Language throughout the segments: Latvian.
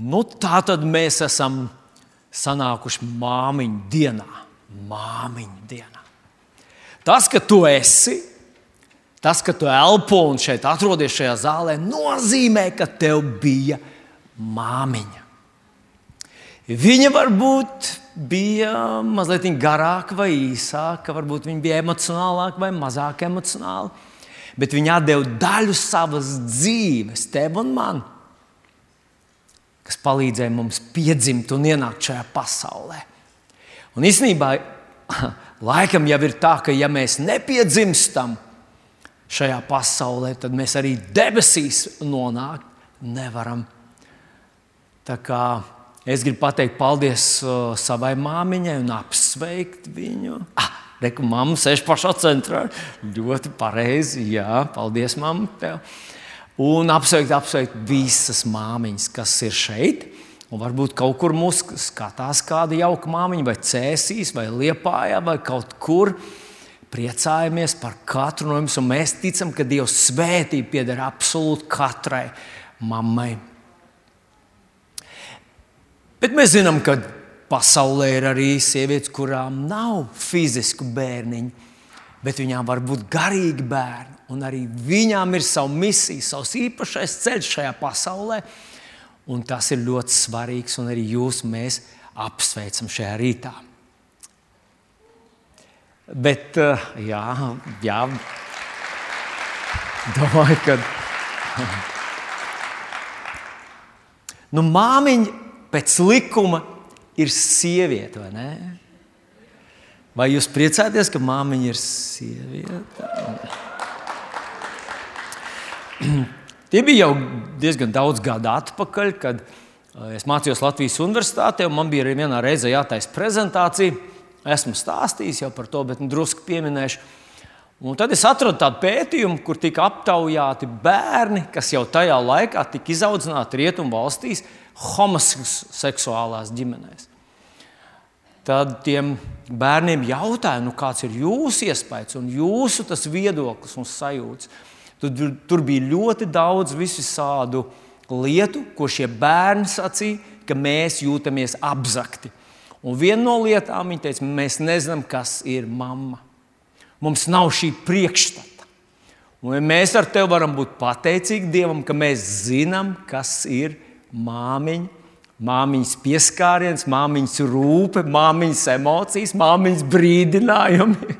Nu, tā tad mēs esam sanākuši māmiņu dienā. Māmiņu dienā. Tas, ka tu esi, tas, ka tu elpo un šeit atrodies šajā zālē, nozīmē, ka tev bija māmiņa. Viņa varbūt bija mazliet garāka vai īsāka, varbūt viņa bija emocionālāka vai mazāk emocionāla, bet viņa deva daļu savas dzīves tev un man kas palīdzēja mums piedzimt un ienākt šajā pasaulē. Un īsnībā laikam jau ir tā, ka ja mēs nepiedzimstam šajā pasaulē, tad mēs arī debesīs nonākt nevaram. Tā kā es gribu pateikt paldies uh, savai māmiņai un apsveikt viņu. Ah, Reku, mamma sēž pašā centrā. Ļoti pareizi. Jā, paldies, mamma. Tev un apsveikt, apsveikt visas māmiņas, kas ir šeit. Un varbūt kaut kur mūs skatās kāda jauka māmiņa, vai cēsīs, vai liepājā, vai kaut kur. Priecājamies par katru no jums, un mēs ticam, ka Dieva svētība pieder absolūti katrai mammai. Bet mēs zinām, ka pasaulē ir arī sievietes, kurām nav fizisku bērniņu, bet viņām var būt garīgi bērni un arī viņām ir sava misija, savs īpašais ceļš šajā pasaulē. Un tas ir ļoti svarīgs, un arī jūs mēs apsveicam šajā rītā. Bet, eh, jā, jā domāju, ka nu, māmiņa pēc likuma ir sieviete, vai ne? Vai jūs priecājaties, ka māmiņa ir sieviete? Tie bija jau diezgan daudz gadu atpakaļ, kad eh, es mācījos Latvijas Universitātē, un man bija arī vienā reizē jātaisa prezentācija. Esmu stāstījis jau par to, bet nu, drusku pieminēšu. Un tad es atradu tādu pētījumu, kur tika aptaujāti bērni, kas jau tajā laikā tika izaudzināti rietumu valstīs, homoseksuālās ģimenēs. Tad tiem bērniem jautāja, nu, kāds ir jūsu iespējas un jūsu viedoklis un sajūta. Tur, tur bija ļoti daudz visādu lietu, ko šie bērni sacīja, ka mēs jūtamies apzakti. Un viena no lietām viņa teica, mēs nezinām, kas ir mamma. Mums nav šī priekšstata. Un mēs ar tevi varam būt pateicīgi Dievam, ka mēs zinām, kas ir māmiņa Māmiņas pieskāriens, māmiņas rūpe, māmiņas emocijas, māmiņas brīdinājumi.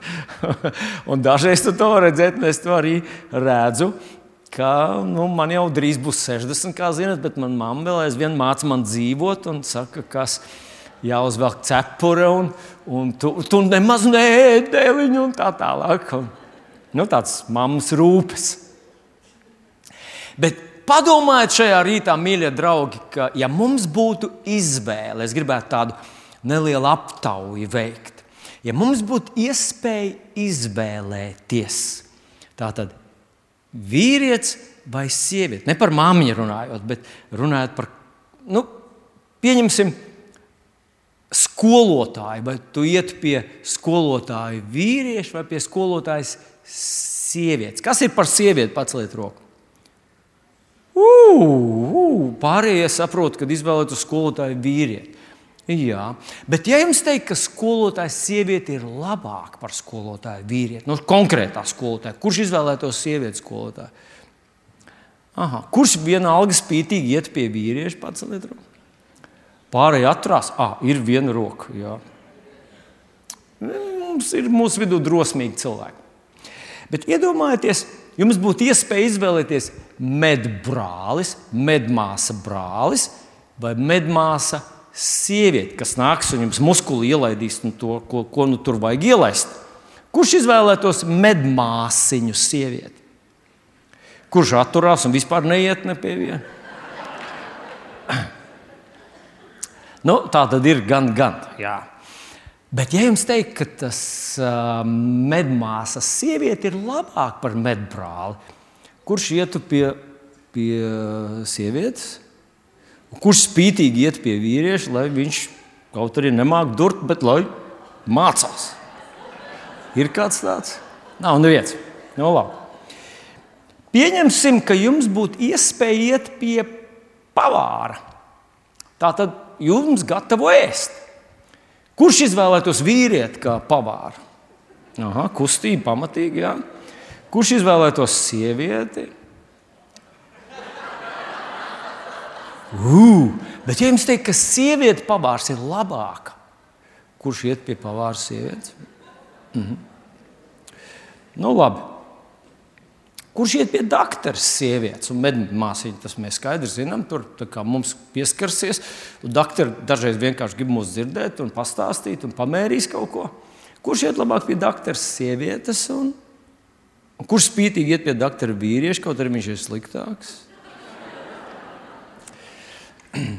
dažreiz tu to redzēt, un es to arī redzu. Ka, nu, man jau drīz būs 60, kā zināt, bet manā mamma vēl aizvien māca man dzīvot un saka, kas jāuzvelk cepure, un, un tu, tu nemaz neēdēliņu un tā tālāk. Un, nu, tāds mammas rūpes. Bet Padomājiet šajā rītā, mīļie draugi, ka, ja mums būtu izvēle, es gribētu tādu nelielu aptauju veikt. Ja mums būtu iespēja izvēlēties, tātad vīrietis vai sieviete, ne par māmiņu runājot, bet runājot par, nu, pieņemsim, skolotāju, vai tu iet pie skolotāja vīrieša vai pie skolotājas sievietes. Kas ir par sievieti? Pats liet roku. Uh, pārējie saprot, ka izvēlēties skolotāju vīrieti. Jā, bet ja jums teikt, ka skolotājs sieviete ir labāka par skolotāju vīrieti, no nu, konkrētā skolotāja, kurš izvēlētos sievieti skolotāju? Aha, kurš vienalga spītīgi iet pie vīrieša pats lietu? Pārējie atrās, ah, ir viena roka. Jā. Mums ir mūsu vidū drosmīgi cilvēki. Bet iedomājieties, jums būtu iespēja izvēlēties medbrālis, medmāsa brālis vai medmāsa sieviete, kas nāks un jums muskuli ielaidīs no to, ko, ko nu tur vajag ielaist. Kurš izvēlētos medmāsiņu sievieti? Kurš atturās un vispār neiet ne pie viena? nu, tā tad ir gan, gan. Jā. Bet, ja jums teikt, ka tas uh, medmāsas sieviete ir labāka par medbrāli, kurš ietu pie, pie sievietes, kurš spītīgi iet pie vīrieša, lai viņš kaut arī nemāķi durt, bet lai mācās? Ir kāds tāds? Nav neviens. No, labi. Pieņemsim, ka jums būtu iespēja iet pie pavāra. Tā tad jums gatavo ēst. Kurš izvēlētos vīrieti kā pavāru? Aha, kustība pamatīgi, jā. Kurš izvēlētos sievieti? Uh, bet, ja jums teikt, ka sieviete pavārs ir labāka, kurš iet pie pavāra sievietes? Mhm. Nu, labi. Kurš iet pie doktora sievietes un medmāsīņa, tas mēs skaidri zinām. Tur mums pieskarsies. Doktori dažreiz vienkārši grib mūs dzirdēt, un pastāstīt, un pamērīs kaut ko. Kurš iet labāk pie doktora sievietes, un, un kurš spītīgi iet pie doktora vīrieša, kaut arī viņš ir sliktāks?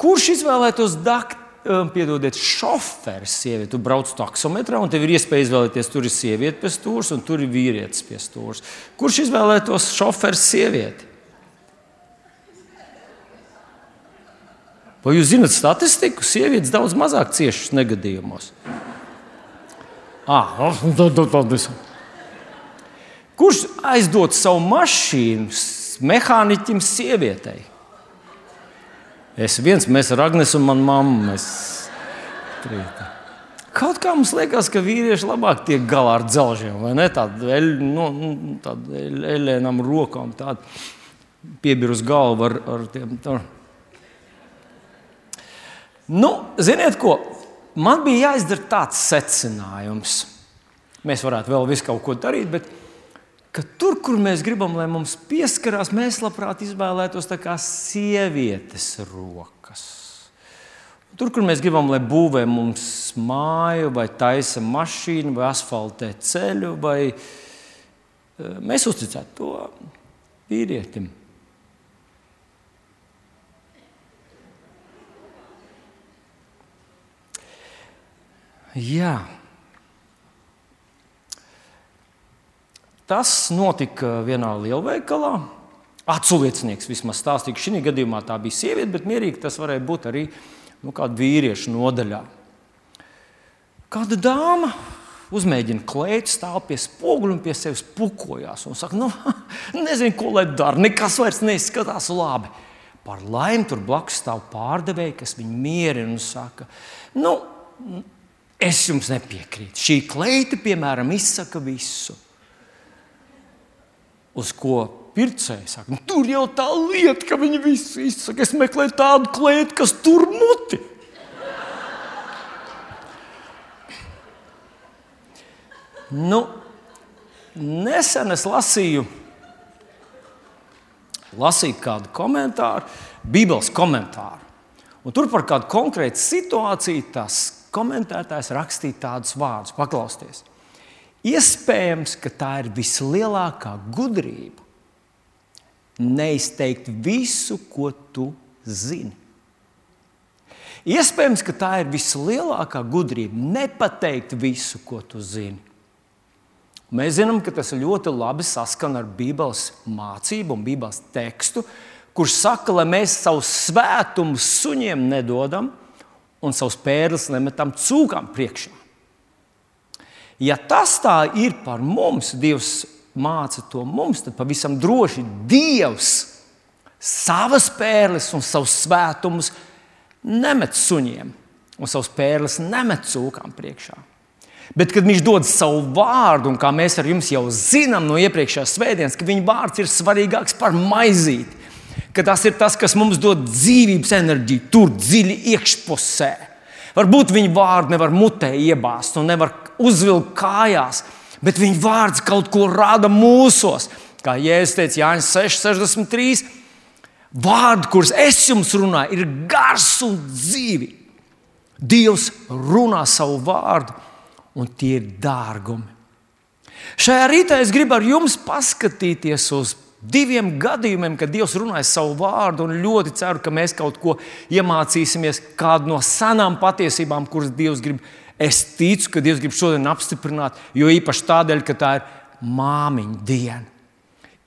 Kurš izvēlētos doktoru? Um, piedodiet, šoferis, sieviete. Tu brauc taksometrā, un tev ir iespēja izvēlēties, tur ir sieviete pie stūres, un tur ir vīrietis pie stūres. Kurš izvēlētos šoferis, sievieti? Vai jūs zināt statistiku? Sievietes daudz mazāk ciešas negadījumos. Ah, Kurš aizdod savu mašīnu mehāniķim, sievietei? Es viens, mēs ar Agnēs un manu mammu. Mēs... Kaut kā mums liekas, ka vīrieši labāk tiek galā ar dzelžiem, vai ne? Tāda eļ, nu, nu eļļēnām rokām, tāda piebirus galvu ar, ar tiem. Tā. Nu, ziniet, ko? Man bija jāizdara tāds secinājums. Mēs varētu vēl visu kaut ko darīt, bet ka tur, kur mēs gribam, lai mums pieskarās, mēs labprāt izvēlētos tā kā sievietes rokas. Tur, kur mēs gribam, lai būvē mums māju, vai taisa mašīnu, vai asfaltē ceļu, vai eh, mēs uzticētu to vīrietim. Jā. Tas notika vienā lielveikalā. Aculiecinieks vismaz stāstīja, ka šī gadījumā tā bija sieviete, bet mierīgi tas varēja būt arī nu, kāda vīrieša nodaļā. Kāda dāma uzmēģina klēt, stāv pie spoguļa un pie sevis pukojās. Un saka, nu, nezinu, ko lai dara. Nekas vairs neizskatās labi. Par laimi tur blakus stāv pārdevēja, kas viņu mierina un saka, nu, es jums nepiekrītu. Šī kleita, piemēram, izsaka visu. Uz ko pircējs saka, nu, tur jau tā lieta, ka viņi visi izsaka, es meklēju tādu klētu, kas tur muti. Nu, nesen es lasīju, lasīju kādu komentāru, Bībeles komentāru. Un tur par kādu konkrētu situāciju tas komentētājs rakstīja tādus vārdus. Paklausieties! Iespējams, ka tā ir vislielākā gudrība. Neizteikt visu, ko tu zini. Iespējams, ka tā ir vislielākā gudrība. Nepateikt visu, ko tu zini. Mēs zinām, ka tas ļoti labi saskan ar Bībeles mācību un Bībeles tekstu, kurš saka, lai mēs savus svētumus suņiem nedodam un savus pērles nemetam cūkām priekšā. Ja tas tā ir par mums, Dievs māca to mums, tad pavisam droši Dievs savas pērles un savus svētumus nemet suņiem un savus pērles nemet cūkām priekšā. Bet, kad viņš dod savu vārdu, un kā mēs ar jums jau zinām no iepriekšējās svētdienas, ka viņa vārds ir svarīgāks par maizīti, ka tas ir tas, kas mums dod dzīvības enerģiju, tur dziļi iekšpusē. Varbūt viņa vārdu nevar mutē iebāzt un nevar uzvilkt kājās, bet viņa vārds kaut ko rada mūsos. Kā Jēzus teica, Jānis 6,63. Vārdi, kurus es jums runāju, ir gars un dzīvi. Dievs runā savu vārdu, un tie ir dārgumi. Šajā rītā es gribu ar jums paskatīties uz diviem gadījumiem, kad Dievs runāja savu vārdu, un ļoti ceru, ka mēs kaut ko iemācīsimies, kādu no senām patiesībām, kuras Dievs grib Es ticu, ka Dievs grib šodien apstiprināt, jo īpaši tādēļ, ka tā ir māmiņa diena.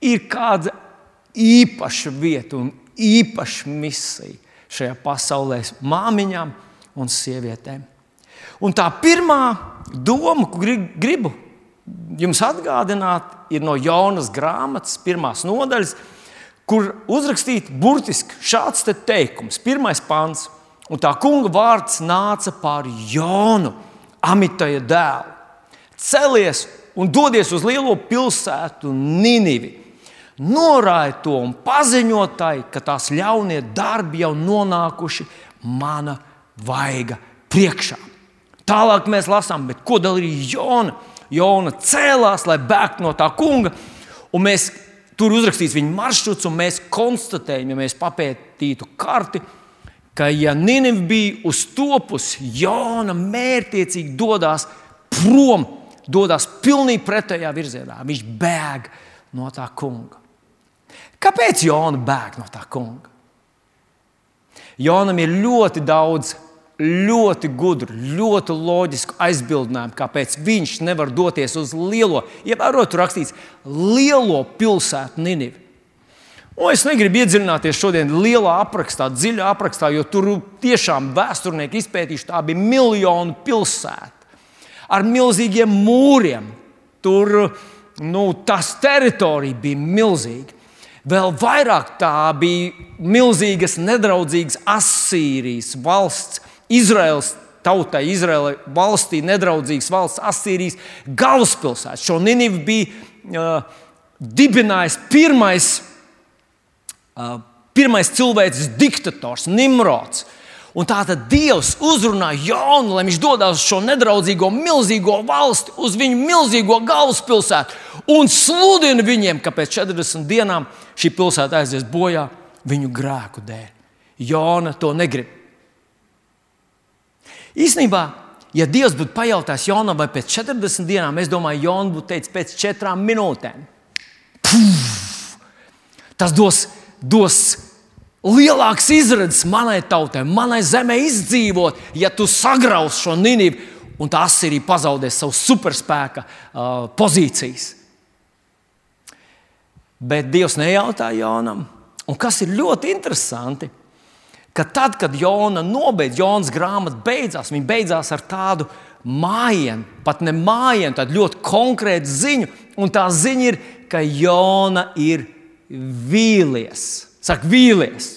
Ir kāda īpaša vieta un īpaša misija šajā pasaulē māmiņām un sievietēm. Un tā pirmā doma, ko gribu jums atgādināt, ir no Jonas grāmatas, pirmās nodaļas, kur uzrakstīts burtiski šāds te teikums, pirmais pants. Un tā kunga vārds nāca pār Jonu, Amitaja dēlu. Celies un dodies uz lielo pilsētu Ninivi. Norāja to un paziņot tai, ka tās ļaunie darbi jau nonākuši mana vaiga priekšā. Tālāk mēs lasām, ko darīja Jona. Jona cēlās, lai bēgtu no tā kunga, un mēs tur uzrakstīsim viņa maršruts, un mēs konstatējam, ja mēs papētītu karti, ka, ja Ninive bija uz topus, Jona mērķiecīgi dodas prom, dodas pilnīgi pretējā virzienā. Viņš bēg no tā kunga. Kāpēc Jona bēg no tā kunga? Jonam ir ļoti daudz ļoti gudru, ļoti loģisku aizbildinājumu, kāpēc viņš nevar doties uz lielo, ievērot, tur rakstīts, lielo pilsētu Ninivi. Un es negribu iedziļināties šodien lielā aprakstā, dziļā aprakstā, jo tur tiešām vēsturnieki izpētījuši, tā bija miljonu pilsēta ar milzīgiem mūriem. Tur nu, tas teritorija bija milzīga. Vēl vairāk tā bija milzīgas, nedraudzīgas Asīrijas valsts, Izraels tautai, Izraēlai valstī, nedraudzīgas valsts, Asīrijas galvaspilsēta. Šo Ninivu bija uh, dibinājis pirmais, pirmais cilvēks diktators, Nimrods. Un tā tad Dievs uzrunā Jonu, lai viņš dodas uz šo nedraudzīgo, milzīgo valsti, uz viņu milzīgo galvaspilsētu un sludina viņiem, ka pēc 40 dienām šī pilsēta aizies bojā viņu grēku dēļ. Jona to negrib. Īsnībā, ja Dievs būtu pajautājis Jonam, vai pēc 40 dienām, es domāju, Jona būtu teicis pēc 4 minūtēm. Puf! Tas dos, dos lielāks izredzes manai tautai, manai zemē izdzīvot, ja tu sagraus šo nīnību, un tā Asīrija pazaudēs savu superspēka uh, pozīcijas. Bet Dievs nejautāja Jonam, un kas ir ļoti interesanti, ka tad, kad Jona nobeidz, Jonas grāmata beidzās, viņa beidzās ar tādu mājienu, pat ne mājienu, tādu ļoti konkrētu ziņu. Un tā ziņa ir, ka Jona ir vīlies. Saka, vīlies.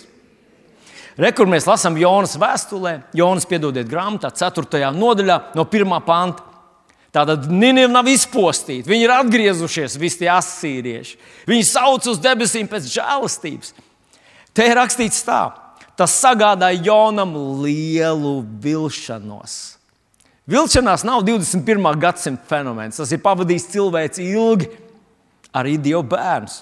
Re, kur mēs lasām Jonas vēstulē, Jonas piedodiet grāmatā, 4. nodaļā, no 1. panta. Tātad Nīderlandē nav izpostīta. Viņi ir atgriezušies, visi tie asīrieši. Viņi sauc uz debesīm pēc žēlastības. Te ir rakstīts tā, tas sagādāja Jonam lielu vilšanos. Vilšanās nav 21. gadsimta fenomens. Tas ir pavadījis cilvēks ilgi, arī Dieva bērns.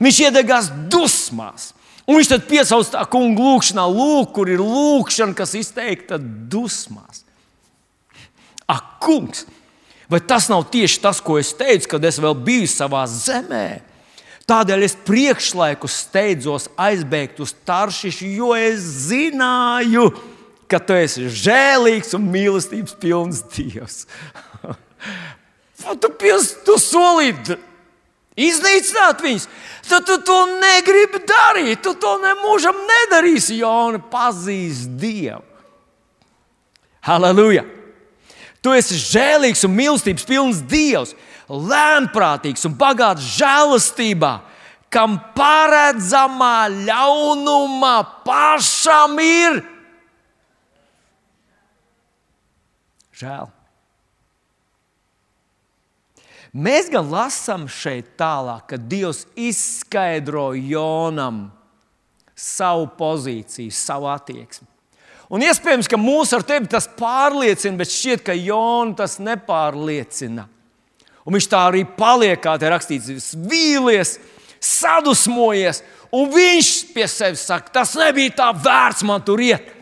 Viņš iedegās dusmās. Un viņš tad piesauc tā kungu lūgšanā, lūk, kur ir lūgšana, kas izteikta dusmās. Ak, kungs, vai tas nav tieši tas, ko es teicu, kad es vēl biju savā zemē? Tādēļ es priekšlaiku steidzos aizbēgt uz Taršišu, jo es zināju, ka tu esi žēlīgs un mīlestības pilns Dievs. tu, pils, tu solīji iznīcināt viņus, tad tu to negribi darīt. Tu to nemūžam nedarīsi, jo pazīsti Dievu. Halleluja! Tu esi žēlīgs un mīlestības pilns Dievs lēnprātīgs un bagāts žēlastībā, kam paredzamā ļaunuma pašam ir žēl. Mēs gan lasām šeit tālāk, ka Dievs izskaidro Jonam savu pozīciju, savu attieksmi. Un iespējams, ka mūs ar tevi tas pārliecina, bet šķiet, ka Jonu tas nepārliecina. Un viņš tā arī paliek, kā te rakstīts, vīlies, sadusmojies. Un viņš pie sevis saka, tas nebija tā vērts man tur iet.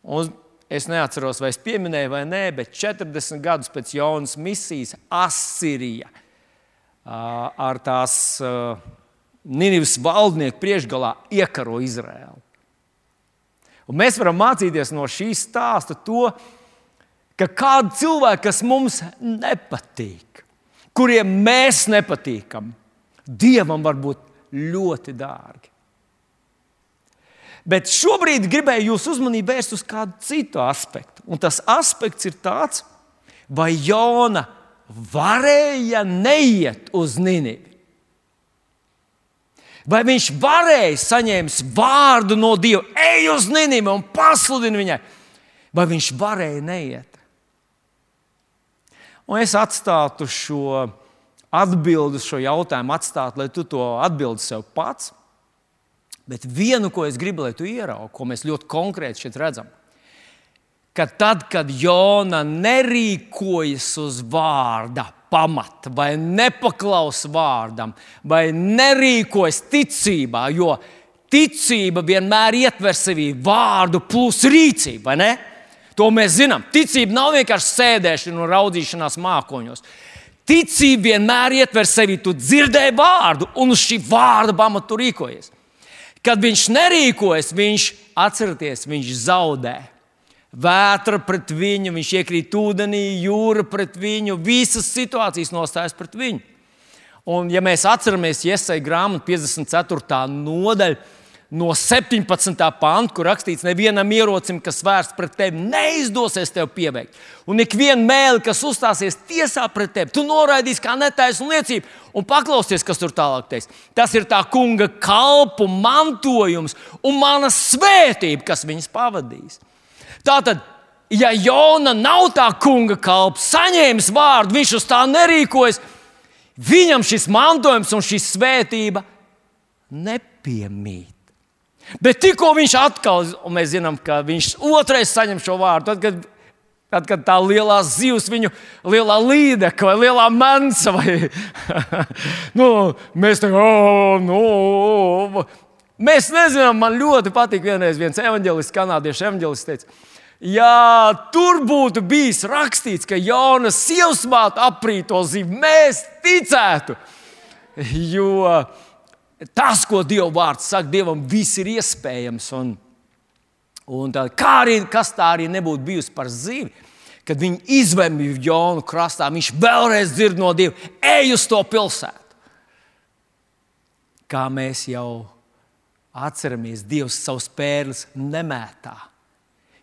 Un es neatceros, vai es pieminēju vai nē, bet 40 gadus pēc Jonas misijas Asīrija ar tās Nīnivas valdnieku priekšgalā iekaro Izraēlu. Un mēs varam mācīties no šīs stāsta to, ka kādi cilvēki, kas mums nepatīk, kuriem mēs nepatīkam, Dievam var būt ļoti dārgi. Bet šobrīd gribēju jūsu uzmanību vērst uz kādu citu aspektu. Un tas aspekts ir tāds, vai Jona varēja neiet uz Nīnivi. Vai viņš varēja saņemt vārdu no Dieva, ej uz Nīnu un pasludini viņai, vai viņš varēja neiet? Un es atstātu šo atbildi šo jautājumu, atstātu, lai tu to atbildi sev pats. Bet vienu, ko es gribu, lai tu ieraugi, ko mēs ļoti konkrēti šeit redzam, ka tad, kad Jona nerīkojas uz vārda pamata, vai nepaklausa vārdam, vai nerīkojas ticībā, jo ticība vienmēr ietver sevī vārdu plus rīcību, vai ne? To mēs zinām. Ticība nav vienkārši sēdēšana un raudzīšanās mākoņos. Ticība vienmēr ietver sevi, tu dzirdēji vārdu, un uz šī vārda pamatu rīkojies. Kad viņš nerīkojas, viņš atcerieties, viņš zaudē. Vētra pret viņu, viņš iekrīt ūdenī, jūra pret viņu, visas situācijas nostājas pret viņu. Un, ja mēs atceramies Iesai grāmatu 54. nodaļu, no 17. panta, kur rakstīts, nevienam ierocim, kas vērsts pret tevi, neizdosies tev pieveikt. Un ik viena mēlī, kas uzstāsies tiesā pret tevi, tu noraidīsi kā netaisnu liecību un paklausies, kas tur tālāk teiks. Tas ir tā kunga kalpu mantojums un mana svētība, kas viņus pavadīs. Tātad, ja Jona nav tā kunga kalps, saņēmis vārdu, viņš uz tā nerīkojas, viņam šis mantojums un šī svētība nepiemīt. Bet tikko viņš atkal, un mēs zinām, ka viņš otrais saņem šo vārdu, tad, kad, tad, kad tā lielā zivs, viņu lielā līdeka vai lielā mansa, vai nu, mēs kā, oh, nu, mēs nezinām, man ļoti patīk vienreiz viens evanģēlists, kanādiešu evanģēlists teica, Ja tur būtu bijis rakstīts, ka Jonas sievsmāte aprīto zivu, mēs ticētu. Jo tas, ko Dieva vārds saka, Dievam viss ir iespējams. Un, un tā, kā arī kas tā arī nebūtu bijusi par zivi, kad viņi izvēlējās Jonu krastā, viņš vēlreiz dzird no Dieva, ej uz to pilsētu. Kā mēs jau atceramies, Dievs savus pērles nemētā.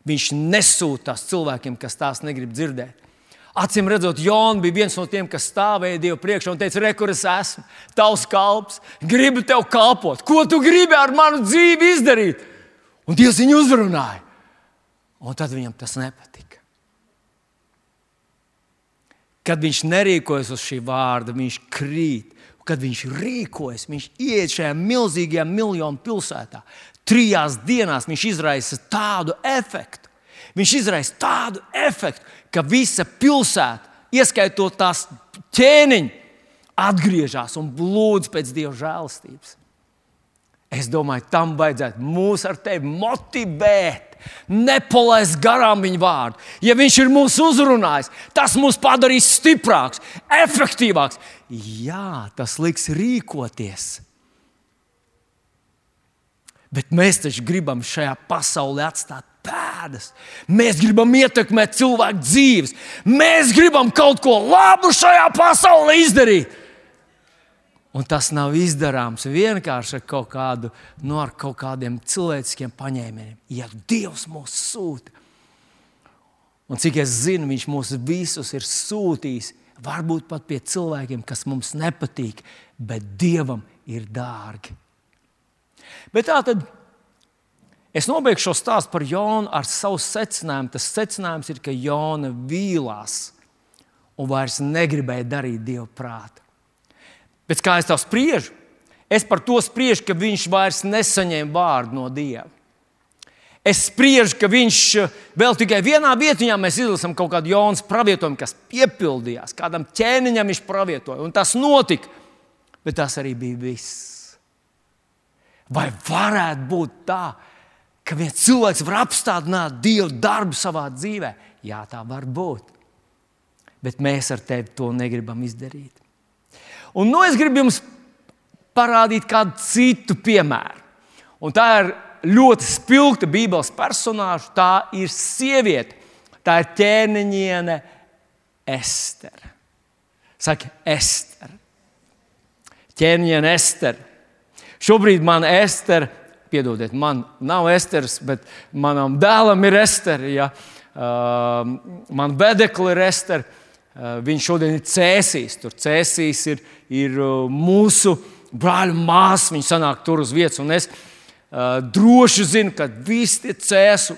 Viņš nesūtās cilvēkiem, kas tās negrib dzirdēt. Acīm redzot, Jona bija viens no tiem, kas stāvēja Dieva priekšā un teica, re, kur es esmu, tavs kalps, gribu tev kalpot. Ko tu gribi ar manu dzīvi izdarīt? Un Dievs viņu uzrunāja. Un tad viņam tas nepatika. Kad viņš nerīkojas uz šī vārda, viņš krīt. Kad viņš rīkojas, viņš iet šajā milzīgajā miljonu pilsētā. Trijās dienās viņš izraisa tādu efektu. Viņš izraisa tādu efektu, ka visa pilsēta, ieskaitot tās ķēniņu, atgriežas un lūdz pēc Dieva žēlastības. Es domāju, tam vajadzētu mūs ar tevi motivēt. Nepalaist garām viņa vārdu. Ja viņš ir mūs uzrunājis, tas mūs padarīs stiprāks, efektīvāks. Jā, tas liks rīkoties. Bet mēs taču gribam šajā pasaulē atstāt pēdas. Mēs gribam ietekmēt cilvēku dzīves. Mēs gribam kaut ko labu šajā pasaulē izdarīt. Un tas nav izdarāms vienkārši ar kaut, kādu, nu, ar kaut kādiem cilvēciskiem paņēmieniem. Ja Dievs mūs sūta, un cik es zinu, Viņš mūs visus ir sūtījis, varbūt pat pie cilvēkiem, kas mums nepatīk, bet Dievam ir dārgi. Bet tā tad es nobeigšu šo stāstu par Jonu ar savu secinājumu. Tas secinājums ir, ka Jona vīlās un vairs negribēja darīt Dieva prātu. Pēc kā es tā spriežu, es par to spriežu, ka viņš vairs nesaņēma vārdu no Dieva. Es spriežu, ka viņš eh, vēl tikai vienā vietā, mēs izlasām kaut kādu Jonas pravietojumu, kas piepildījās, kādam ķēniņam viņš pravietoja, un tas notika. Bet tas arī bija viss. Vai varētu būt tā, ka viens cilvēks var apstādināt Dieva darbu savā dzīvē? Jā, tā var būt. Bet mēs ar tevi to negribam izdarīt. Un nu es gribu jums parādīt kādu citu piemēru. Un tā ir ļoti spilgta Bībeles personāža. Tā ir sieviete, tā ir ķēniņiene Estere. Saka, Estere. Ķēniņiene Estere. Šobrīd man Estere, piedodiet, man nav Esteres, bet manam dēlam ir Estere. Ja? Uh, man bedekli ir Estere. Uh, viņš šodien ir cēsīs. Tur cēsīs ir, ir uh, mūsu brāļa māsa, viņi sanāk tur uz vietas. Un es uh, droši zinu, ka visi tie cēsu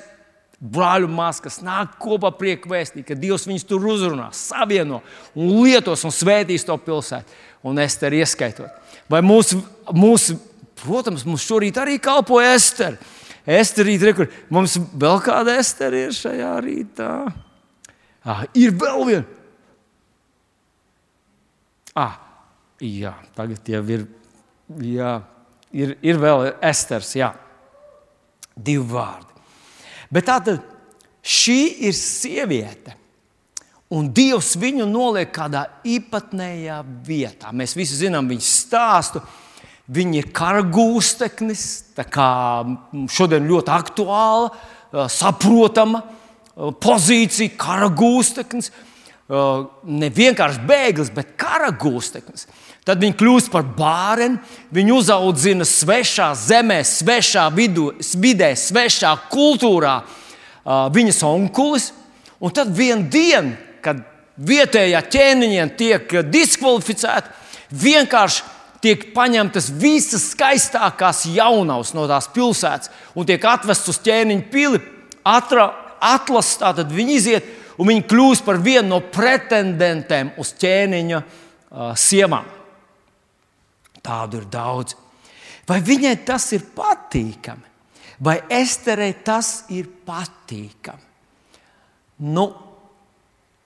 brāļu māsas, kas nāk kopā priekšā vēstīt, ka Dievs viņus tur uzrunās, savieno un lietos un svētīs to pilsētu. Un es te ieskaitot. Vai mūsu, mūsu, protams, mums šorīt arī kalpo Ester. Ester rīt, re, kur mums vēl kāda Ester ir šajā rītā. Ah, ir vēl viena. Ah, jā, tagad jau ir, jā, ir, ir vēl Esters, jā, divi vārdi. Bet tātad šī ir sieviete. Un Dievs viņu noliek kādā īpatnējā vietā. Mēs visi zinām viņas stāstu. Viņa ir kara gūsteknis, kā šodien ļoti aktuāla, saprotama pozīcija, kara gūsteknis. Ne vienkārši bēglis, bet kara gūsteknis. Tad viņi kļūst par bērnu, viņi uzaudzina svešā zemē, svešā vidu, vidē, svešā kultūrā viņas onkulis. Un tad vienā dienā, kad vietējā ķēniņa tiek diskvalificēta, vienkārši tiek paņemtas visas skaistākās jaunavas no tās pilsētas un tiek atvestas uz ķēniņa pili. Atra, atlases tātad viņi iziet un viņi kļūst par vienu no pretendentiem uz ķēniņa uh, sievām. Tādu ir daudz. Vai viņai tas ir patīkami? Vai Esterei tas ir patīkami? Nu,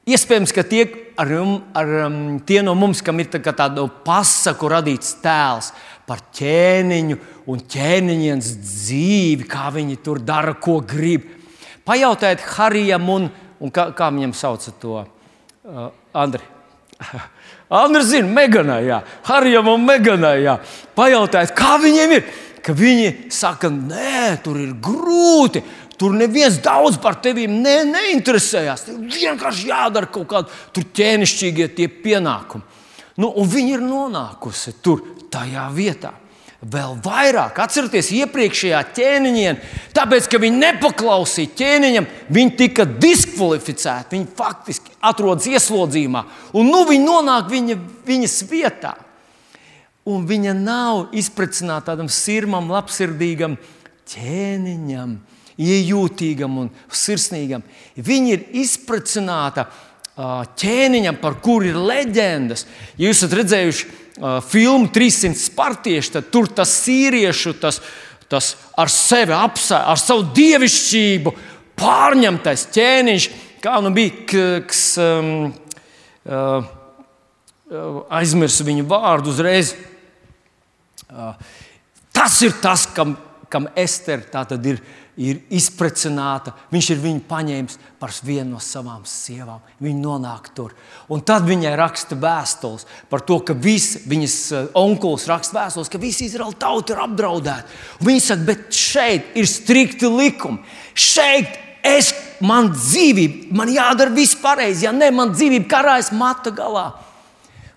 iespējams, ka tie, ar, ar, um, tie no mums, kam ir tā tāda pasaku radīts tēls par ķēniņu un ķēniņienes dzīvi, kā viņi tur dara, ko grib. Pajautājiet Harijam un, un kā, kā viņam sauc to uh, Andri. Andri zina, Meganai, jā, Harijam un Meganai. Jā. Pajautājiet, kā viņiem ir? Ka viņi saka, nē, tur ir grūti. Tur neviens daudz par tevi ne, neinteresējas. Tev vienkārši jādara kaut kādi ķēnišķīgie pienākumi. Nu, viņi ir nonākusi tur, tajā vietā vēl vairāk. Atcerieties, iepriekšējā ķēniņā, tāpēc, ka viņi nepaklausīja ķēniņam, viņi tika diskvalificēti. Viņi faktiski atrodas ieslodzījumā, un nu viņi nonāk viņa, viņas vietā. Un viņa nav izpratināta tādam sirmam, labsirdīgam ķēniņam, iejūtīgam un sirsnīgam. Viņa ir izpratināta ķēniņam, par kuru ir leģendas. Jūs esat redzējuši, filmu 300 spartieši, tad tur tas sīriešu, tas, tas ar sevi apsē, ar savu dievišķību pārņemtais ķēniņš, kā nu bija, kas um, uh, aizmirsu viņu vārdu uzreiz. Uh, tas ir tas, kam, kam Ester ir ir izprecināta. Viņš ir viņu paņēmis par vienu no savām sievām. Viņa nonāk tur. Un tad viņai raksta vēstules par to, ka visi viņas eh, onkulis raksta vēstules, ka visi Izraēla tauta ir apdraudēta. Viņa saka, bet šeit ir strikti likumi. Šeit es, man dzīvība, man jādara viss pareizi. Ja nē, man dzīvība karājas matu galā.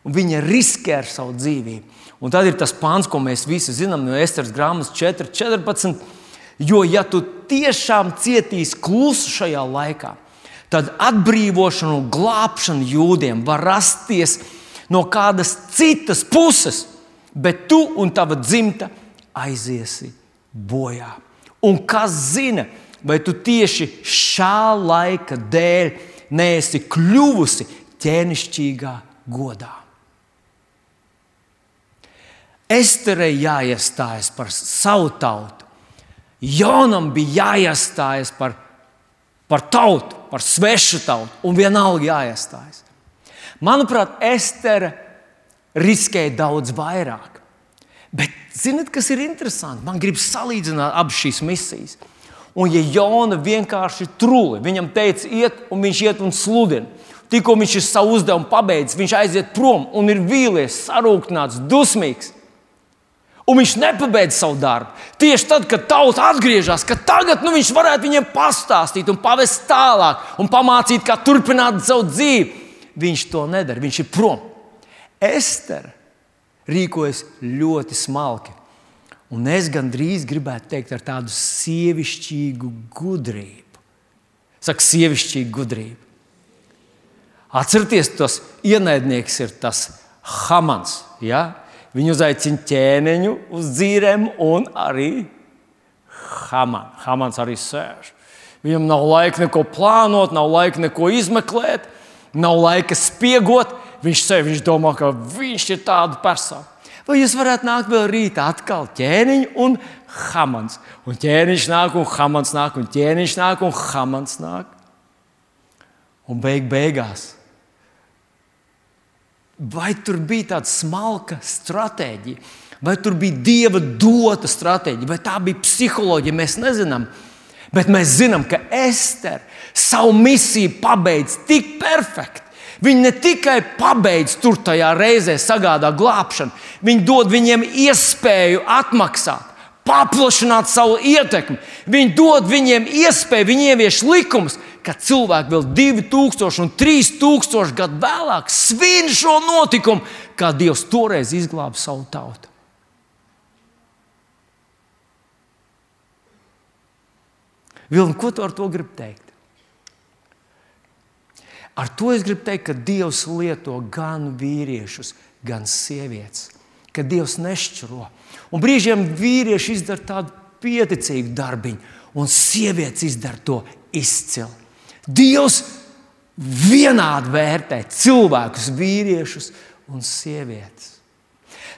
Un viņa riskē ar savu dzīvību. Un tad ir tas pāns, ko mēs visi zinām no Esteras grāmatas 4, 14 Jo, ja tu tiešām cietīsi klusu šajā laikā, tad atbrīvošana un glābšana jūdiem var rasties no kādas citas puses, bet tu un tava dzimta aiziesi bojā. Un kas zina, vai tu tieši šā laika dēļ neesi kļuvusi ķēnišķīgā godā? Esterei jāiestājas par savu tautu Jonam bija jāiestājas par, par tautu, par svešu tautu, un vienalga jāiestājas. Manuprāt, Estere riskēja daudz vairāk. Bet, zinot, kas ir interesanti? Man gribas salīdzināt abas šīs misijas. Un, ja Jona vienkārši trūli, viņam teica, iet, un viņš iet un sludina. Tikko viņš ir savu uzdevumu pabeidzis, viņš aiziet prom un ir vīlies, sarūktināts, dusmīgs un viņš nepabeidz savu darbu. Tieši tad, kad tauta atgriežas, ka tagad nu, viņš varētu viņiem pastāstīt, un pavest tālāk, un pamācīt, kā turpināt savu dzīvi, viņš to nedara. Viņš ir prom. Ester rīkojas ļoti smalki. Un es gandrīz gribētu teikt ar tādu sievišķīgu gudrību. Saka, sievišķīga gudrība. Atcerieties, tas ienaidnieks ir tas Hamans. Ja? Viņi uzaicina ķēniņu uz dzīvēm, un arī Haman. Hamans arī sēž. Viņam nav laika neko plānot, nav laika neko izmeklēt, nav laika spiegot. Viņš sev viņš domā, ka viņš ir tāda persona. Vai jūs varētu nākt vēl rītā atkal ķēniņš un Hamans? Un ķēniņš nāk, un Hamans nāk, un ķēniņš nāk, un Hamans nāk. Un beig beigās Vai tur bija tāda smalka stratēģija, vai tur bija dieva dota stratēģija, vai tā bija psiholoģija, mēs nezinām. Bet mēs zinām, ka Estere savu misiju pabeidz tik perfekti. Viņa ne tikai pabeidz tur tajā reizē sagādā glābšanu, viņa dod viņiem iespēju atmaksāt paplašināt savu ietekmi. Viņi dod viņiem iespēju, viņi ievieš likumus, ka cilvēki vēl 2000 un 3000 gadu vēlāk svin šo notikumu, kā Dievs toreiz izglāba savu tautu. Vilni, ko tu ar to gribi teikt? Ar to es gribu teikt, ka Dievs lieto gan vīriešus, gan sievietes, ka Dievs nešķiro. Un brīžiem vīrieši izdara tādu pieticīgu darbiņu, un sievietes izdara to izcili. Dievs vienādi vērtē cilvēkus, vīriešus un sievietes.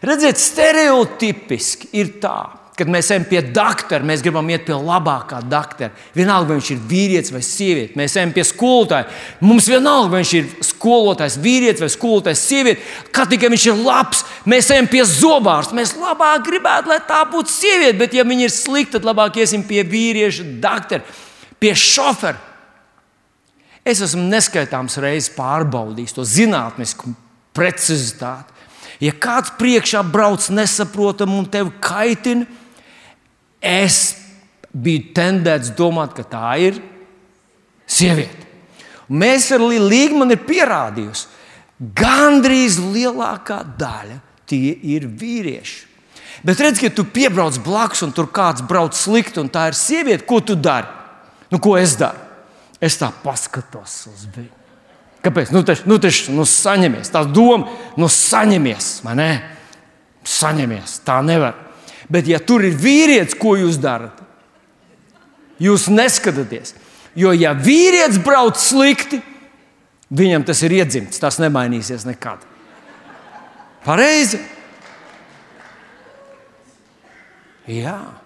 Redziet, stereotipiski ir tā, kad mēs ejam pie doktora, mēs gribam iet pie labākā doktora. Vienalga, vai viņš ir vīrietis vai sieviete. Mēs ejam pie skolotāja. Mums vienalga, vai viņš ir skolotājs, vīrietis vai skolotājs, sieviete. Kā tikai viņš ir labs, mēs ejam pie zobārsta. Mēs labāk gribētu, lai tā būtu sieviete, bet ja viņa ir slikta, tad labāk iesim pie vīrieša doktora, pie šofera. Es esmu neskaitāms reizes pārbaudījis to zinātnisku precizitāti. Ja kāds priekšā brauc nesaprotam un tevi kaitina, es biju tendēts domāt, ka tā ir sieviete. Mēs ar Līgmanu ir pierādījusi, gandrīz lielākā daļa tie ir vīrieši. Bet redz, ka tu piebrauc blakus, un tur kāds brauc slikti, un tā ir sieviete, ko tu dari? Nu, ko es daru? Es tā paskatos uz viņu. Kāpēc? Nu, taču, nu, taču, nu, saņemies. Tā doma, nu, saņemies, vai ne? Saņemies. Tā nevar. Bet, ja tur ir vīrietis, ko jūs darat? Jūs neskatāties. Jo, ja vīrietis brauc slikti, viņam tas ir iedzimts. Tas nemainīsies nekad. Pareizi? Jā.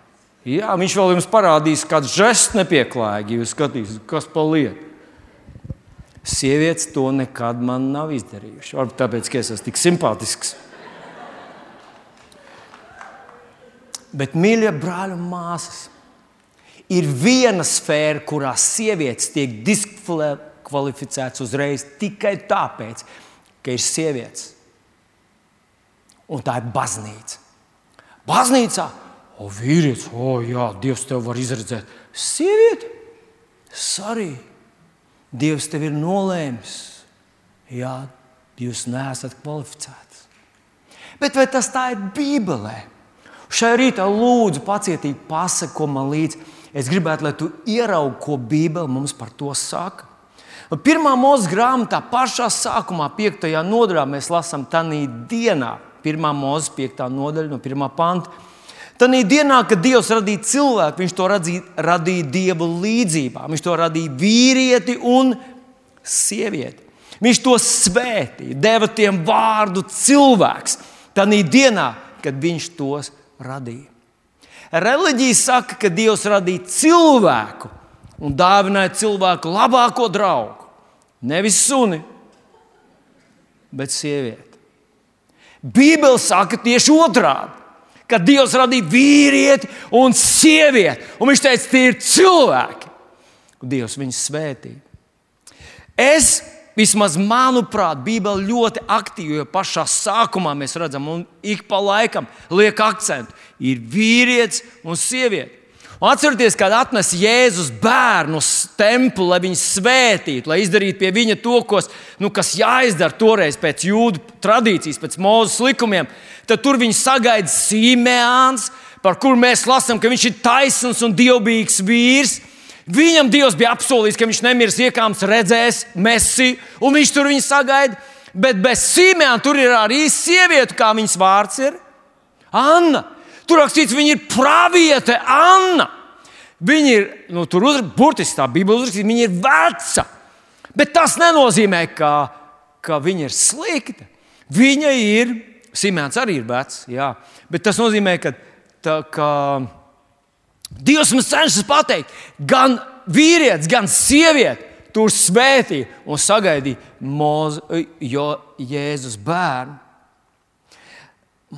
Jā, viņš vēl jums parādīs, kāds žests nepieklājīgi. Jūs skatīsieties, kas pa lietu. Sievietes to nekad man nav izdarījušas. Varbūt tāpēc, ka es esmu tik simpātisks. Bet, mīļie brāļi un māsas, ir viena sfēra, kurā sievietes tiek diskvalificētas uzreiz tikai tāpēc, ka ir sievietes. Un tā ir baznīca. Baznīcā O, vīrietis, o, jā, Dievs tev var izredzēt. Sieviete, arī Dievs tev ir nolēmis. Jā, jūs neesat kvalificēts. Bet vai tas tā ir Bībelē? Šai rītā lūdzu pacietīgi pasako man līdzi. Es gribētu, lai tu ieraugi, ko Bībele mums par to saka. Pirmā mūža grāmatā, pašā sākumā, 5. nodaļā, mēs lasām tādā dienā, 1. mūža 5. nodaļa no 1. panta. Tad dienā, kad Dievs radīja cilvēku, Viņš to radīja, radīja Dieva līdzjūtībā. Viņš to radīja vīrieti un sievieti. Viņš to svētīja, deva tiem vārdu cilvēks. Tad dienā, kad Viņš tos radīja. Reliģija saka, ka Dievs radīja cilvēku un dāvināja cilvēku labāko draugu. Nevis suni, bet sievieti. Bībeli saka tieši otrādi ka Dievs radīja vīrieti un sievieti. Un viņš teica, tie ir cilvēki. Un Dievs viņus svētīja. Es, vismaz manuprāt, Bībele ļoti aktīvi, jo pašā sākumā mēs redzam, un ik pa laikam liek akcentu, ir vīrietis un sieviete. Un atcerieties, kad atnes Jēzus bērnu uz templi, lai viņu svētītu, lai izdarītu pie viņa to, kos, nu, kas jāizdara toreiz pēc jūdu tradīcijas, pēc mūzes likumiem. Tad tur viņi sagaida Sīmēns, par kuru mēs lasām, ka viņš ir taisns un dievbijīgs vīrs. Viņam Dievs bija apsolījis, ka viņš nemirs iekāms, redzēs mesiju, un viņš tur viņu sagaida. Bet bez Simēna tur ir arī sieviete, kā viņas vārds ir Anna. Tur rakstīts, viņa ir praviete Anna. Viņa ir, nu, tur ir burtiski tā Bībele uzrakstīta, viņa ir veca. Bet tas nenozīmē, ka, ka viņa ir slikta. Viņa ir, Simēns arī ir vecs, jā. bet tas nozīmē, ka, tā, ka Dievs mums cenšas pateikt, gan vīrietis, gan sieviete tur svētīja un sagaidīja Mozu, jo Jēzus bērnu.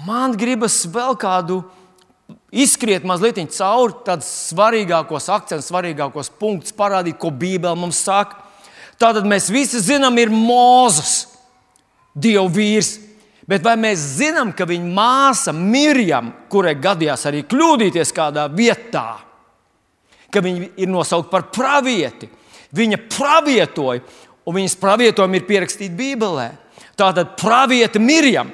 Man gribas vēl kādu izskriet mazliet cauri tādus svarīgākos akcentus, svarīgākos punktus, parādīt, ko Bībele mums saka. Tātad mēs visi zinām, ir Mozus, Dieva vīrs. Bet vai mēs zinām, ka viņa māsa Mirjam, kurai gadījās arī kļūdīties kādā vietā, ka viņa ir nosaukta par pravieti? Viņa pravietoja, un viņas pravietojumi ir pierakstīti Bībelē. Tātad pravieta Mirjam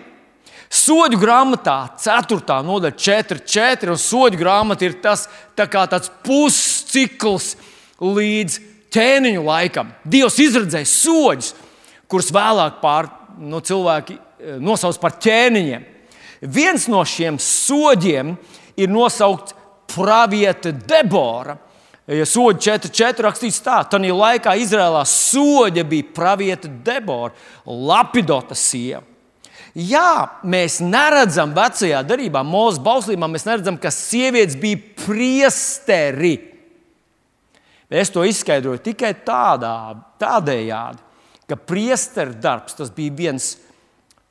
Soļu grāmatā, 4. nodaļa, 4, 4, un soļu grāmata ir tas tā tāds puscikls līdz ķēniņu laikam. Dievs izredzēja soļus, kurus vēlāk pār, no cilvēki eh, nosauc par ķēniņiem. Viens no šiem soļiem ir nosaukts Pravieta Debora. Ja soļi 4.4 rakstīts tā, tad laikā Izrēlā soļa bija Pravieta Debora, Lapidota sieva. Jā, mēs neredzam vecajā darbā, mūža bauslībā, mēs neredzam, ka sievietes bija priesteri. Es to izskaidroju tikai tādā, tādējādi, ka priesteru darbs bija viens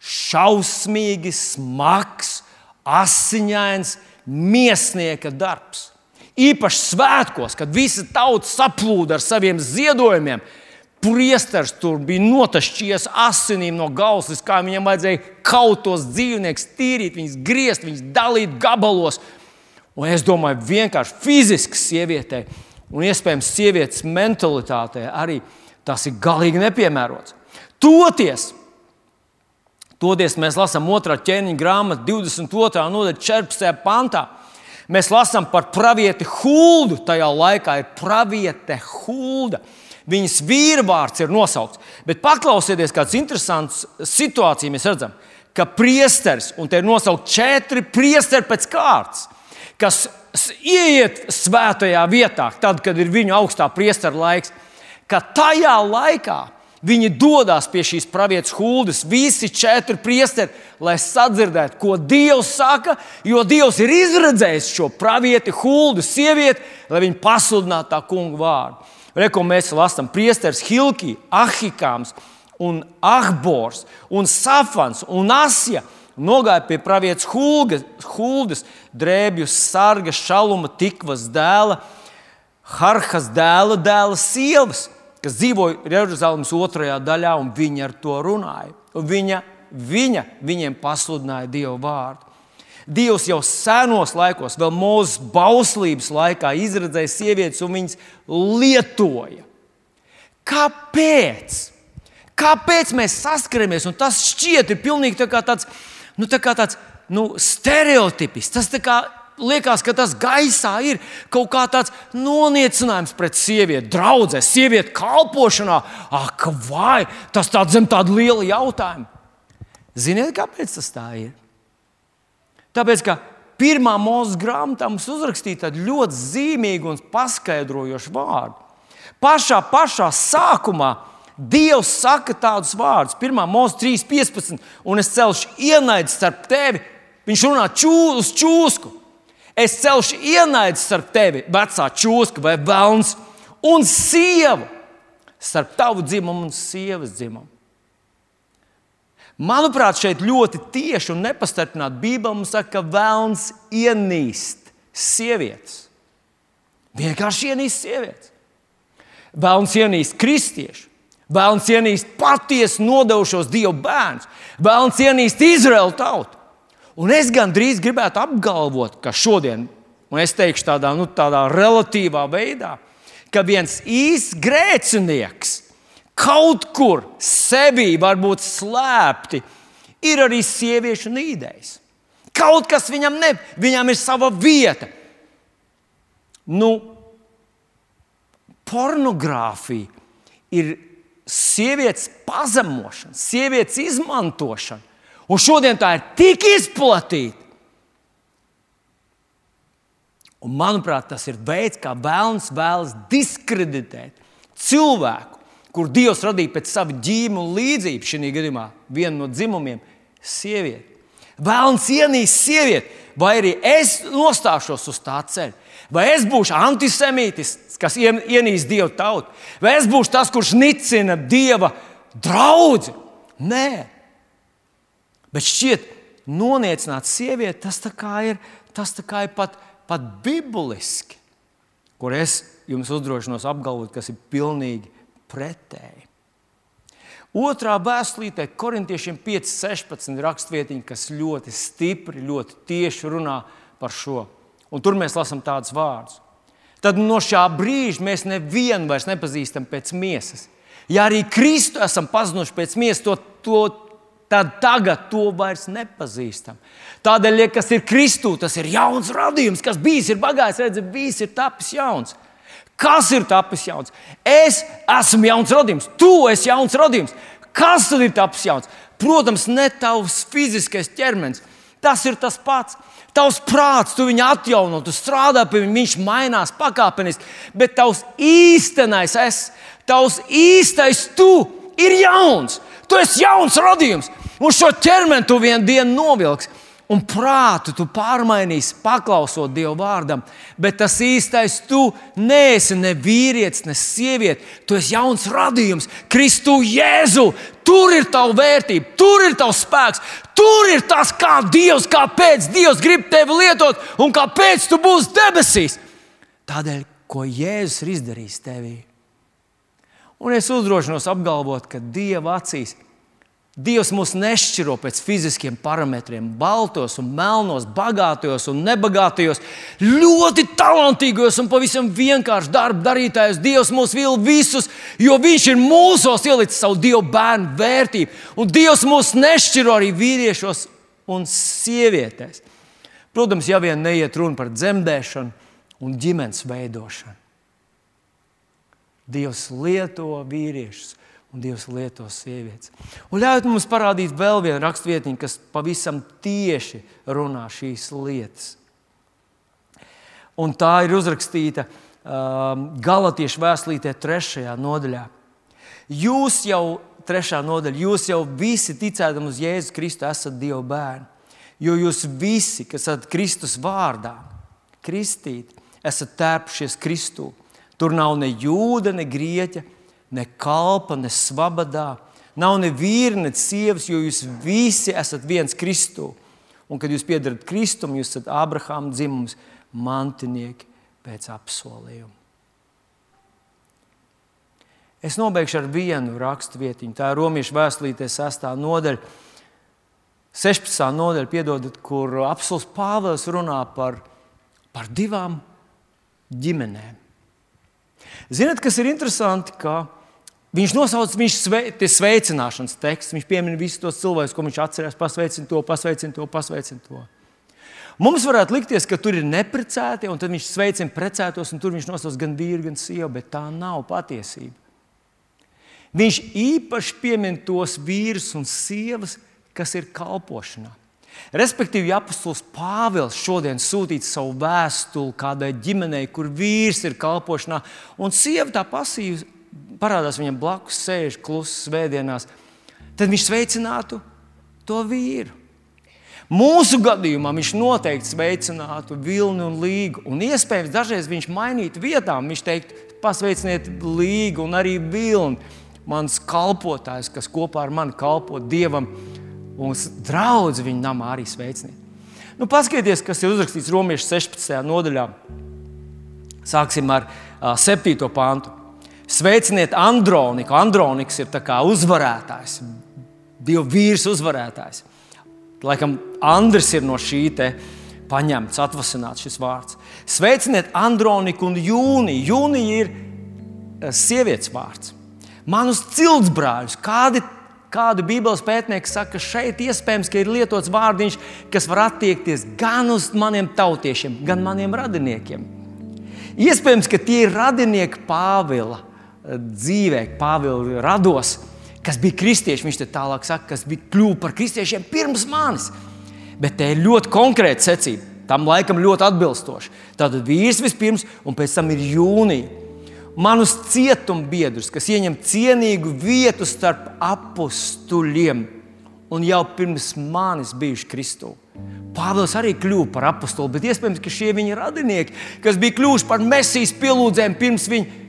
šausmīgi smags, asiņains, miesnieka darbs. Īpaši svētkos, kad visa tauta saplūda ar saviem ziedojumiem, Priesteris tur bija notašķies asinīm no galvas, kā viņam vajadzēja kaut tos dzīvniekus tīrīt, viņus griezt, viņus dalīt gabalos. Un es domāju, vienkārši fiziski sievietei un iespējams sievietes mentalitātei arī tas ir galīgi nepiemērots. Toties, toties mēs lasām otrā ķēniņa grāmatu, 22. nodaļa, 14. pantā. Mēs lasām par pravieti Huldu. Tajā laikā ir praviete Hulda. Viņas vīrvārds ir nosaukts. Bet paklausieties, kāds interesants situācija mēs redzam, ka priesteris, un te ir nosaukt četri priesteri pēc kārtas, kas ieiet svētajā vietā, tad, kad ir viņu augstā priestera laiks, ka tajā laikā viņi dodas pie šīs pravietas huldes, visi četri priesteri, lai sadzirdētu, ko Dievs saka, jo Dievs ir izredzējis šo pravieti, huldu, sievieti, lai viņi pasludinātu tā kungu vārdu. Reko mēs lasām priesteris Hilki, Ahikāms un Ahbors un Safans un Asja. Nogāja pie pravietes Huldas, drēbju sarga, šaluma, tikvas dēla, Harhas dēla, dēla sievas, kas dzīvoja Jeruzalemes otrajā daļā, un viņa ar to runāja. Un viņa, viņa viņiem pasludināja Dievu vārdu. Dievs jau senos laikos, vēl mūsu bauslības laikā, izredzēja sievietes un viņas lietoja. Kāpēc? Kāpēc mēs saskaramies? Un tas šķiet pilnīgi tā tāds, nu, tā tāds nu, stereotips. Tas kā, liekas, ka tas gaisā ir kaut kā tāds noniecinājums pret sievieti, draudzē, sievieti kalpošanā. Ak, vai tas tāds zem tāda liela jautājuma? Ziniet, kāpēc tas tā ir? Tāpēc, ka pirmā mūža grāmatā mums uzrakstīja ļoti zīmīgu un paskaidrojošu vārdu. Pašā, pašā sākumā Dievs saka tādus vārdus, 1. mūža 3.15, un es celšu ienaidu starp tevi. Viņš runā čū, uz čūsku. Es celšu ienaidu starp tevi, vecā čūska vai velns, un sievu starp tavu dzimumu un sievas dzimumu. Manuprāt, šeit ļoti tieši un nepastarpināti Bībelē mums saka, ka vēlns ienīst sievietes. Vienkārši ienīst sievietes. Vēlns ienīst kristiešu, vēlns ienīst patiesi nodevušos Dievu bērnus, vēlns ienīst Izraēlu tautu. Un es gandrīz gribētu apgalvot, ka šodien, un es teikšu tādā, nu, tādā relatīvā veidā, ka viens īsts grēcinieks kaut kur sevī varbūt slēpti, ir arī sieviešu nīdējs. Kaut kas viņam ne, viņam ir sava vieta. Nu, pornogrāfija ir sievietes pazemošana, sievietes izmantošana. Un šodien tā ir tik izplatīta. Un, manuprāt, tas ir veids, kā vēlams vēlas diskreditēt cilvēku, kur Dievs radīja pēc sava ģīmuma līdzību, šī gadījumā viena no dzimumiem - sieviete. Vēlams ienīst sievieti, vai arī es nostāšos uz tā ceļa. Vai es būšu antisemītis, kas ienīst dievu tautu, vai es būšu tas, kurš nicina dieva draugu? Nē, bet šķiet, noniecināt sievieti, tas ir, tas ir pat, pat bibliski, kur es jums uzdrošinos apgalvot, kas ir pilnīgi pretēji. Otrā vēstulītē, korintiešiem 5,16 rakstvietiņa, kas ļoti stipri, ļoti tieši runā par šo. Un tur mēs lasām tādus vārdus. Tad no šā brīža mēs nevienu vairs nepazīstam pēc miesas. Ja arī Kristu esam pazinuši pēc miesas, to, to, tad tagad to vairs nepazīstam. Tādēļ, ja kas ir Kristū, tas ir jauns radījums, kas bijis, ir bagājis, redzēt, bijis, ir tapis jauns. Kas ir tapis jauns? Es esmu jauns radījums, tu esi jauns radījums. Kas tad ir tapis jauns? Protams, ne tavs fiziskais ķermenis. Tas ir tas pats. Tavs prāts, tu viņu atjauno, tu strādā pie viņa, viņš mainās pakāpeniski. Bet tavs īstenais es, tavs īstais tu ir jauns. Tu esi jauns radījums. Un šo ķermeni tu vienu dienu novilksi un prātu tu pārmainīsi, paklausot Dieva vārdam. Bet tas īstais tu neesi ne vīrietis, ne sieviete. Tu esi jauns radījums, Kristu Jēzu. Tur ir tava vērtība, tur ir tavs spēks, tur ir tas, kā Dievs, kāpēc Dievs grib tevi lietot un kāpēc tu būsi debesīs. Tādēļ, ko Jēzus ir izdarījis tevī. Un es uzdrošinos apgalvot, ka Dieva acīs Dievs mūs nešķiro pēc fiziskiem parametriem, baltos un melnos, bagātajos un nebagātajos, ļoti talantīgos un pavisam vienkārši darba darītājos. Dievs mūs vil visus, jo Viņš ir mūsos ielicis savu Dievu bērnu vērtību. Un Dievs mūs nešķiro arī vīriešos un sievietēs. Protams, ja vien neiet runa par dzemdēšanu un ģimenes veidošanu. Dievs lieto vīriešus un Dievs lieto sievietes. Un ļaujiet mums parādīt vēl vienu rakstvietiņu, kas pavisam tieši runā šīs lietas. Un tā ir uzrakstīta um, Galatiešu vēstulītē, trešajā nodaļā. Jūs jau, trešā nodaļa, jūs jau visi ticēdami uz Jēzus Kristu esat Dieva bērni. Jo jūs visi, kas esat Kristus vārdā, kristīti, esat tērpušies Kristū. Tur nav ne jūda, ne grieķa, ne kalpa, ne svabadā. Nav ne vīri, ne sievas, jo jūs visi esat viens Kristū. Un, kad jūs piedarat Kristum, jūs esat Abrahāma dzimums, mantinieki pēc apsolījuma. Es nobeigšu ar vienu raksturvietiņu. Tā ir Romas vēstulīte, 6. nodaļa, 16. nodaļa, piedodat, kur apelsīns Pāvils runā par, par divām ģimenēm. Ziniet, kas ir interesanti? Ka Viņš nosauc viņš sve, sveicināšanas tekstu. Viņš piemin visus tos cilvēkus, ko viņš atcerās. Pasveicina to, pasveicina to, pasveicina to. Mums varētu likties, ka tur ir neprecēti, un tad viņš sveicina precētos, un tur viņš nosauc gan vīru, gan sievu, bet tā nav patiesība. Viņš īpaši piemin tos vīrus un sievas, kas ir kalpošanā. Respektīvi, ja apustulis Pāvils šodien sūtītu savu vēstuli kādai ģimenei, kur vīrs ir kalpošanā, un sieva tā pasīvi parādās viņam blakus, sēž klusi svētdienās, tad viņš sveicinātu to vīru. Mūsu gadījumā viņš noteikti sveicinātu vilni un līgu. Un iespējams, dažreiz viņš mainītu vietām. Viņš teiktu, pasveiciniet līgu un arī vilni. Mans kalpotājs, kas kopā ar mani kalpo Dievam, un draudz viņa namā arī sveiciniet. Nu, paskatieties, kas ir uzrakstīts Romas 16. nodaļā. Sāksim ar uh, 7. pāntu. Sveiciniet Androniku. Androniks ir uzvarētājs, divu vīrs uzvarētājs. Laikam Andris ir no šī paņemts, atvasināts šis vārds. Sveiciniet Androniku un Jūniju. Jūnija ir eh, sievietes vārds. Manus ciltsbrāļus, kādi kādu Bībeles pētnieku saka, ka šeit iespējams ir lietots vārdiņš, kas var attiekties gan uz maniem tautiešiem, gan maniem radiniekiem. Iespējams, ka tie ir radinieki Pāvila dzīvē, Pāvila rados, kas bija kristieši. Viņš tālāk saka, kas bija kļuvis par kristiešiem pirms manis. Bet te ir ļoti konkrēta secība. Tam laikam ļoti atbilstoši. Tātad vīrs vispirms, un pēc tam ir jūnija. Manus cietumbiedrus, kas ieņem cienīgu vietu starp apstuļiem, un jau pirms manis bijuši Kristū. Pāvils arī kļuva par apakstu, bet iespējams, ka šie viņa radinieki, kas bija kļuvuši par mesijas pielūdzēm pirms viņa,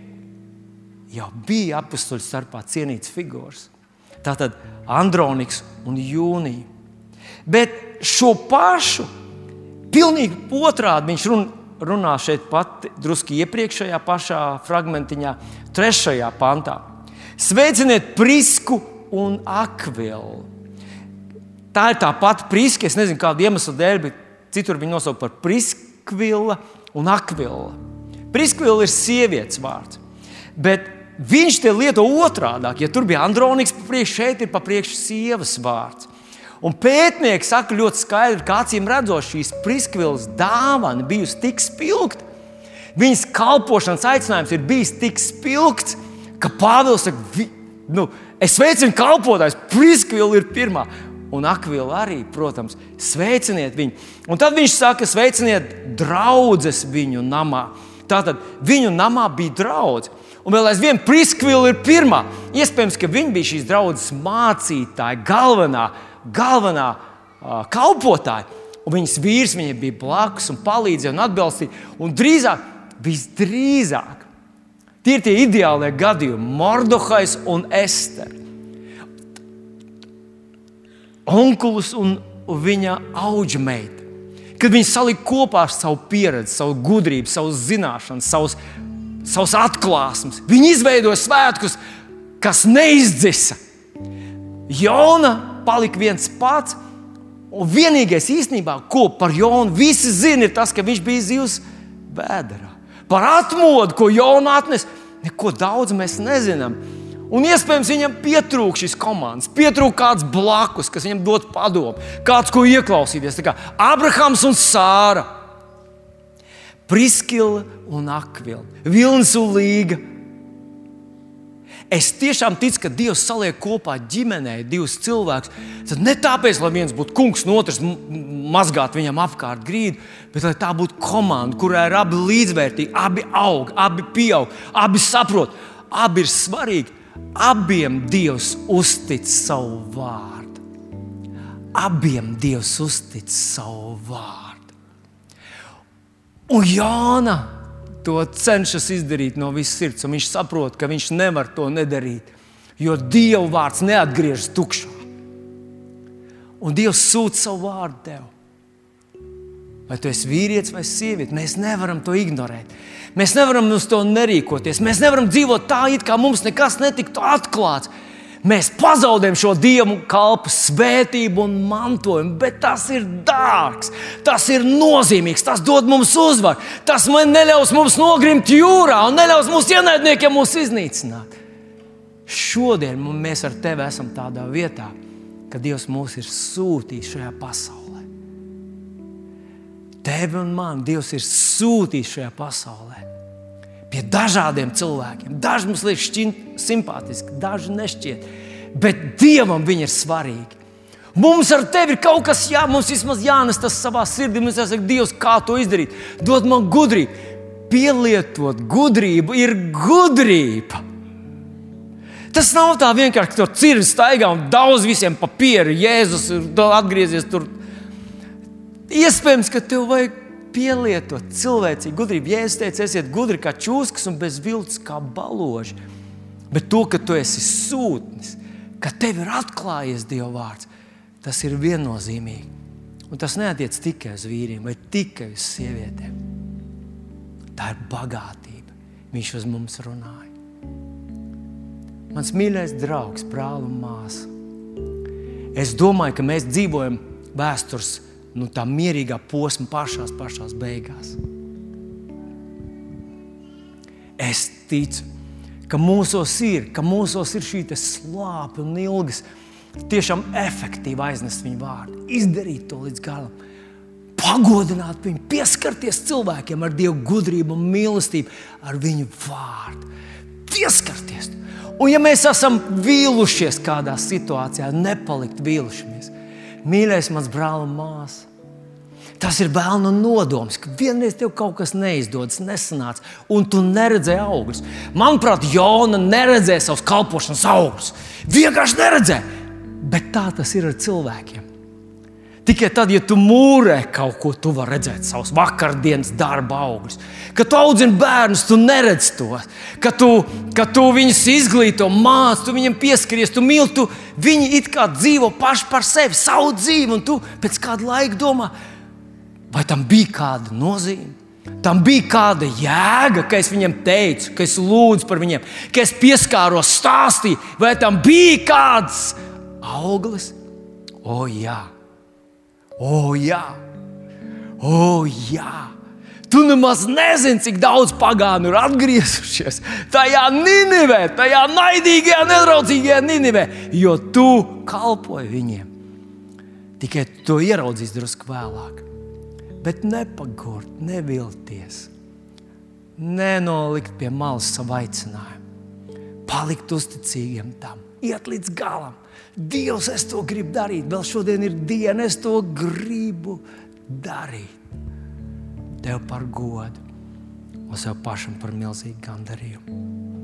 jau bija apakstuļu starpā cienīts figūrs. Tātad Androniks un Jūnija. Bet šo pašu, pilnīgi otrādi viņš run, runā šeit pat drusku iepriekšējā pašā fragmentiņā, trešajā pantā. Sveiciniet Prisku un Akvilu Tā ir tā pati priska, es nezinu, kāda iemesla dēļ, bet citur viņi nosauc par priskvila un akvila. Priskvila ir sievietes vārds. Bet viņš te lieto otrādi. Ja tur bija Androniks, pa priekšu šeit ir pa priekšu sievas vārds. Un pētnieki saka ļoti skaidri, ka acīm redzot, šīs priskvilas dāvana bijusi tik spilgta, viņas kalpošanas aicinājums ir bijis tik spilgts, ka Pāvils saka, vi, nu, es veicinu kalpotājus, priskvila ir pirmā un Akvilu arī, protams, sveiciniet viņu. Un tad viņš saka, sveiciniet draugus viņu namā. Tātad viņu namā bija draugs. Un vēl aizvien Priskvila ir pirmā. Iespējams, ka viņa bija šīs draudzes mācītāja, galvenā, galvenā uh, kalpotāja. Un viņas vīrs viņai bija blakus un palīdzēja un atbalstīja. Un drīzāk, visdrīzāk, tie ir tie ideālie gadījumi, Mordokais un Estere onkulis un viņa auģmeita. Kad viņi salika kopā savu pieredzi, savu gudrību, savu zināšanas, savus, savus atklāsmes, viņi izveidoja svētkus, kas neizdzisa. Jona palika viens pats, un vienīgais īstenībā, ko par Jonu visi zina, ir tas, ka viņš bija zivs vēdā. Par atmodu, ko Jona atnesa, neko daudz mēs nezinām. Un iespējams, viņam pietrūka šīs komandas, pietrūka kāds blakus, kas viņam dod padomu, kāds, ko ieklausīties. Kā Abrahams un Sāra, Priskila un Akvila, Vilnis un Līga. Es tiešām ticu, ka Dievs saliek kopā ģimenē divus cilvēkus. Tad ne tāpēc, lai viens būtu kungs, no otrs mazgāt viņam apkārt grīdu, bet lai tā būtu komanda, kurā ir abi līdzvērtīgi, abi aug, abi pieaug, abi saprot, abi ir svarīgi. Abiem Dievs uztic savu vārdu. Abiem Dievs uztic savu vārdu. Un Jāna to cenšas izdarīt no visas sirds, un viņš saprot, ka viņš nevar to nedarīt, jo Dieva vārds neatgriežas tukšā. Un Dievs sūta savu vārdu tev. Vai tu esi vīrietis vai sieviete, mēs nevaram to ignorēt. Mēs nevaram uz to nerīkoties. Mēs nevaram dzīvot tā, it kā mums nekas netiktu atklāts. Mēs pazaudējam šo dievu kalpu svētību un mantojumu, bet tas ir dārgs, tas ir nozīmīgs, tas dod mums uzvaru. Tas neļaus mums nogrimt jūrā un neļaus mūsu ienaidniekiem mūs iznīcināt. Šodien mēs ar tevi esam tādā vietā, ka Dievs mūs ir sūtījis šajā pasaulē. Tevi un man Dievs ir sūtījis šajā pasaulē. Pie dažādiem cilvēkiem. Daži mums liekas simpātiski, daži nešķiet. Bet Dievam viņi ir svarīgi. Mums ar tevi ir kaut kas jā, mums vismaz jānes tas savā sirdī. Mums jāsaka, Dievs, kā to izdarīt. Dod man gudrību. Pielietot gudrību ir gudrība. Tas nav tā vienkārši, ka tur cirvis staigā un daudz visiem papīra, Jēzus ir atgriezies tur Iespējams, ka tev vajag pielietot cilvēcīgu gudrību. Jēzus teica, esiet gudri kā čūskas un bez viltus kā baloži. Bet to, ka tu esi sūtnis, ka tev ir atklājies Dieva vārds, tas ir viennozīmīgi. Un tas neatiec tikai uz vīriem vai tikai uz sievietēm. Tā ir bagātība. Viņš uz mums runāja. Mans mīļais draugs, brāl un māsa. Es domāju, ka mēs dzīvojam vēstures nu, tā mierīgā posma pašās, pašās beigās. Es ticu, ka mūsos ir, ka mūsos ir šī slāpe un ilgas, tiešām efektīvi aiznest viņu vārdu, izdarīt to līdz galam, pagodināt viņu, pieskarties cilvēkiem ar Dieva gudrību un mīlestību, ar viņu vārdu. pieskarties. Un, ja mēs esam vīlušies kādā situācijā, nepalikt vīlušamies, mīļais, mans brāl un māsa. Tas ir bērnu nodoms, ka vienreiz tev kaut kas neizdodas, nesanāca, un tu neredzēji augļus. Manuprāt, Jona neredzēja savus kalpošanas augļus. Vienkārši neredzēja. Bet tā tas ir ar cilvēkiem. Tikai tad, ja tu mūrē kaut ko, tu vari redzēt savus vakardienas darba augļus. Kad tu audzini bērnus, tu neredz to. Kad tu, kad tu viņus izglīto, māci, tu viņiem pieskaries, tu mīli, tu viņi it kā dzīvo paši par sevi, savu dzīvi, un tu pēc kāda laika domā, vai tam bija kāda nozīme. Tam bija kāda jēga, ka es viņiem teicu, ka es lūdzu par viņiem, ka es pieskāros, stāstīju, vai tam bija kāds auglis. O, jā, O, jā, o, jā. Tu nemaz nezini, cik daudz pagānu ir atgriezušies tajā Ninivē, tajā naidīgajā, nedraudzīgajā Ninivē, jo tu kalpoji viņiem. Tikai to ieraudzīsi drusku vēlāk. Bet nepagurt, nevilties, nenolikt pie malas savu aicinājumu, palikt uzticīgiem tam, iet līdz galam. Dievs, es to gribu darīt. Vēl šodien ir diena, es to gribu darīt. Tev par godu un sev pašam par milzīgu gandarījumu.